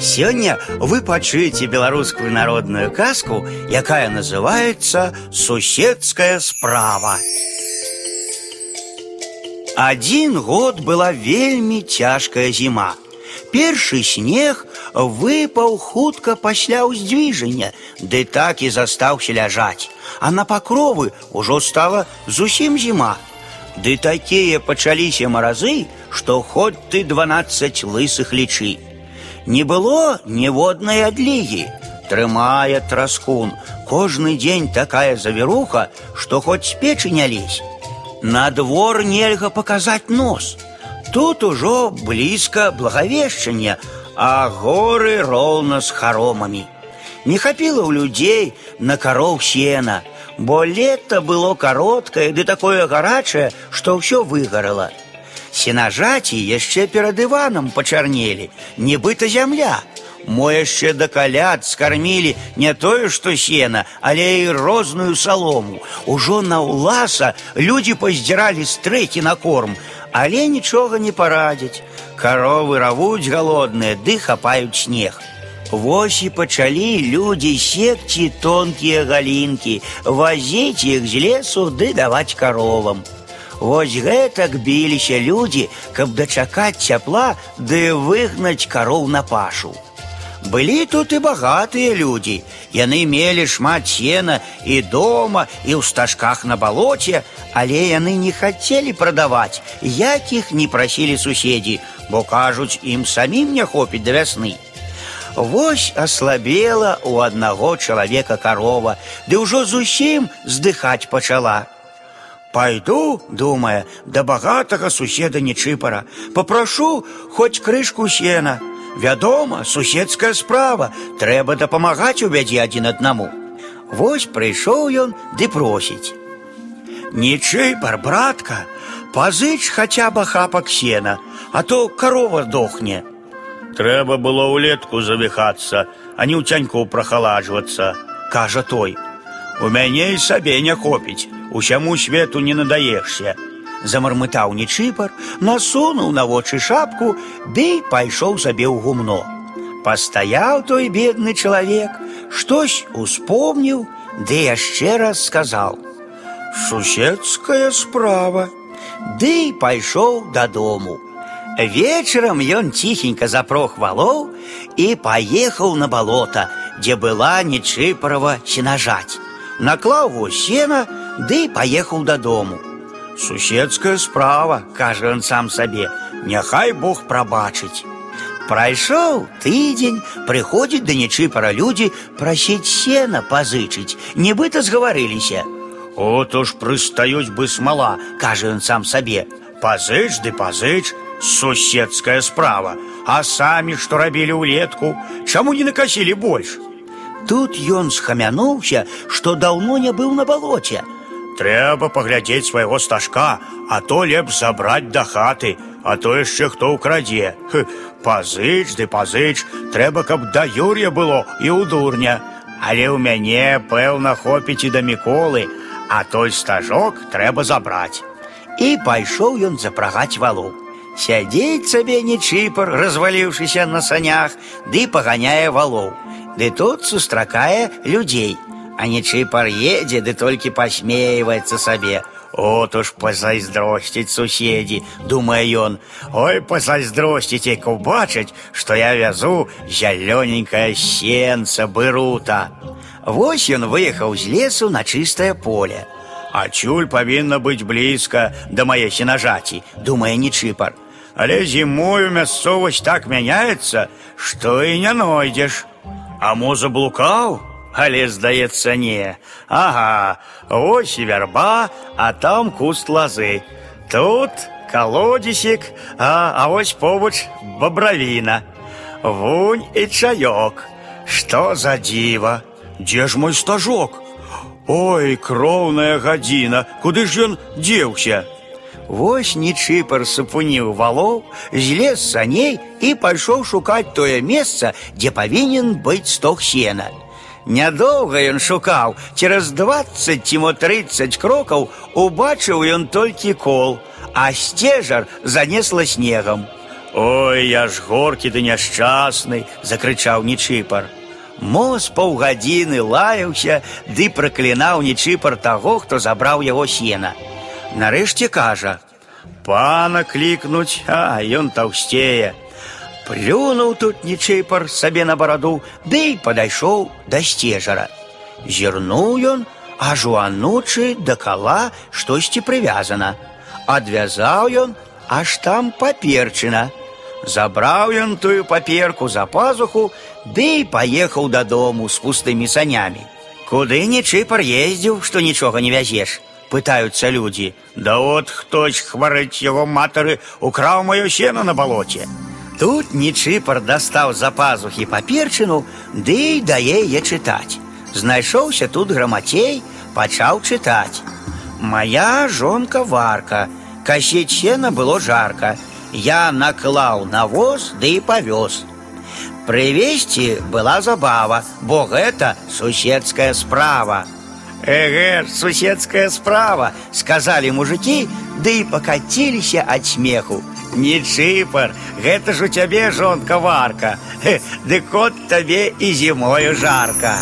Сегодня вы пачуеце белорусскую народную казку, якая называется суседская справа. Один год была вельмі цяжкая зима. Першы снег выпаў хутка пасля ўздвіжання, ды так і застаўся ляжаць, а на пакровы ўжо стала зусім зіма. Ды такія пачаліся маразы, што хоць ты 12 лысых лічы. Не было ніводнай адлігі. Трымае траскун. Кожны дзень такая завіруха, што хоць з печы не лезь. На двор нельга паказаць нос. Тут ужо блізка благавешчання, а горы роўна з харомамі. Не хапіла ў людзей на кароў сена, бо лета было кароткае ды такое гарачае, што ўсё выгарала. Сенажаці яшчэ перад Іванам пачарнелі, нібыта зямля. Мо яшчэ да каляд скармілі не тое, што сена, але і розную салому. Ужо на ўласа людзі паздзіралі стрэкі на корм, але нічога не парадзяць. Каровы равуць галодныя, ды хапаюць снег. Вось і пачалі людзі секці тонкія галінкі, вазіць іх з лесу ды даваць каровам. Вось гэтак біліся людзі, каб дачакаць цяпла ды выгнаць кароў на пашу. Былі тут і багатыя людзі. Яны мелі шмат сена і дома, і ў стажках на балоце, але яны не хацелі прадаваць, як іх не прасілі суседзі, бо кажуць, ім самім не хопіць да вясны. Вось аслабела у аднаго чалавека карова, ды ўжо зусім здыхаць пачала. Пойду, думая, до богатого суседа Нечипора, попрошу хоть крышку сена. Вядома, суседская справа, трэба дапамагаць у бядзе адзін аднаму. Вось прыйшоў ён ды просіць. Нечыпар, братка, пазыч хаця бы хапак сена, а то корова дохне. Трэба было ўлетку завіхацца, а не ў цяньку прахаладжвацца, кажа той. У мяне і сабе не хопіць усяму свету не надаешся. Замармытаў нечыпар, насунуў на вочы шапку, ды пайшоў сабе ў гумно. Пастаяў той бедны чалавек, штось успомніў, ды яшчэ раз сказаў: « Суседская справа. Ды пайшоў дадому. Вечарам ён ціхенька запрох валоў і паехаў на балота, дзе была нечыпарова сенажаць. Наклаў во сена, ды паехаў дадому. Суседская справа, кажа ён сам сабе, няхай Бог прабачыць. Прайшоў тыдзень, прыходзіць да нечыпара людзі прасіць сена пазычыць, нібыта згаварыліся. От уж прыстаюць бы смала, кажа ён сам сабе. Пазыч ды пазыч, суседская справа, а самі што рабілі ўлетку, чаму не накасілі больш? Тут ён схамянуўся, што даўно не быў на балоце, Трэба паглядзець свайго стажка, а то лепш забраць да хаты, а то яшчэ хто ўкрадзе. Пазыч ды пазыч, трэба, каб да Юр'я было і ў дурня. Але ў мяне, пэўна, хопіць і да міколы, а той стажок трэба забраць. І пайшоў ён запрагаць валоў. Сядзець сабе не чыпар, разваліўшыся на санях, ды паганяе валоў. Ды тут сустракае людзей – а нечипар едзе, ды толькі пасмейваецца сабе. От уж пазайздросціць суседзі, думае ён. Ой, пазайздросціць, як убачыць, што я вязу зялёненькае сенца бырута. Вось ён выехаў з лесу на чыстае поле. Адчуль павінна быць блізка да мае сенажаці, думае нечыпар. Але зімою мясцовасць так мяняецца, што і не нойдзеш. А мо заблукаў? Але здаецца не. Ага, ось і вярба, а там куст лазы. Тут колодзесік, а, а ось побач бабравіна. Вунь і чаёк. Што за дзіва? Дзе ж мой стажок? Ой, кроўная гадзіна, куды ж ён дзеўся? Вось нечыпар сапуніў валоў, злез саней і пайшоў шукаць тое месца, дзе павінен быць стог сена. Нядоўга ён шукаў, цераз 20 ці мо 30 крокаў убачыў ён толькі кол, а сцежар занесла снегам. Ой, я ж горкі ды няшчасны, закрычаў Нечыпар. Моз паўгадзіны лаяўся ды праклінаў Нечыпар таго, хто забраў яго сена. Нарэшце кажа: « Пана клікнуць, а ён таўсцее. Плюнуў тут Нечыпар сабе на бараду, ды і падайшоў да сцежара. Зірнуў ён, аж у анучы да кала штосьці прывязана. Адвязаў ён, аж там паперчына. Забраў ён тую паперку за пазуху, ды і паехаў дадому з пустымі санямі. Куды нечыпар ездзіў, што нічога не вязеш, пытаюцца людзі. Да от хтось хварыць яго матары украў маё сена на балоце. Тут нечыпар дастаў за пазухі паперчыну, ды і дае яе чытаць. Знайшоўся тут грамацей, пачаў чытаць. Мая жонка варка, касець сена было жарка, я наклаў на воз ды і павёз. Прывесці была забава, бо гэта суседская справа. Эгэ, суседская справа, сказалі мужикі, ды і пакаціліся ад смеху. Не чыпар, гэта ж у цябе жонка варка. Дык от табе і зімою жарка.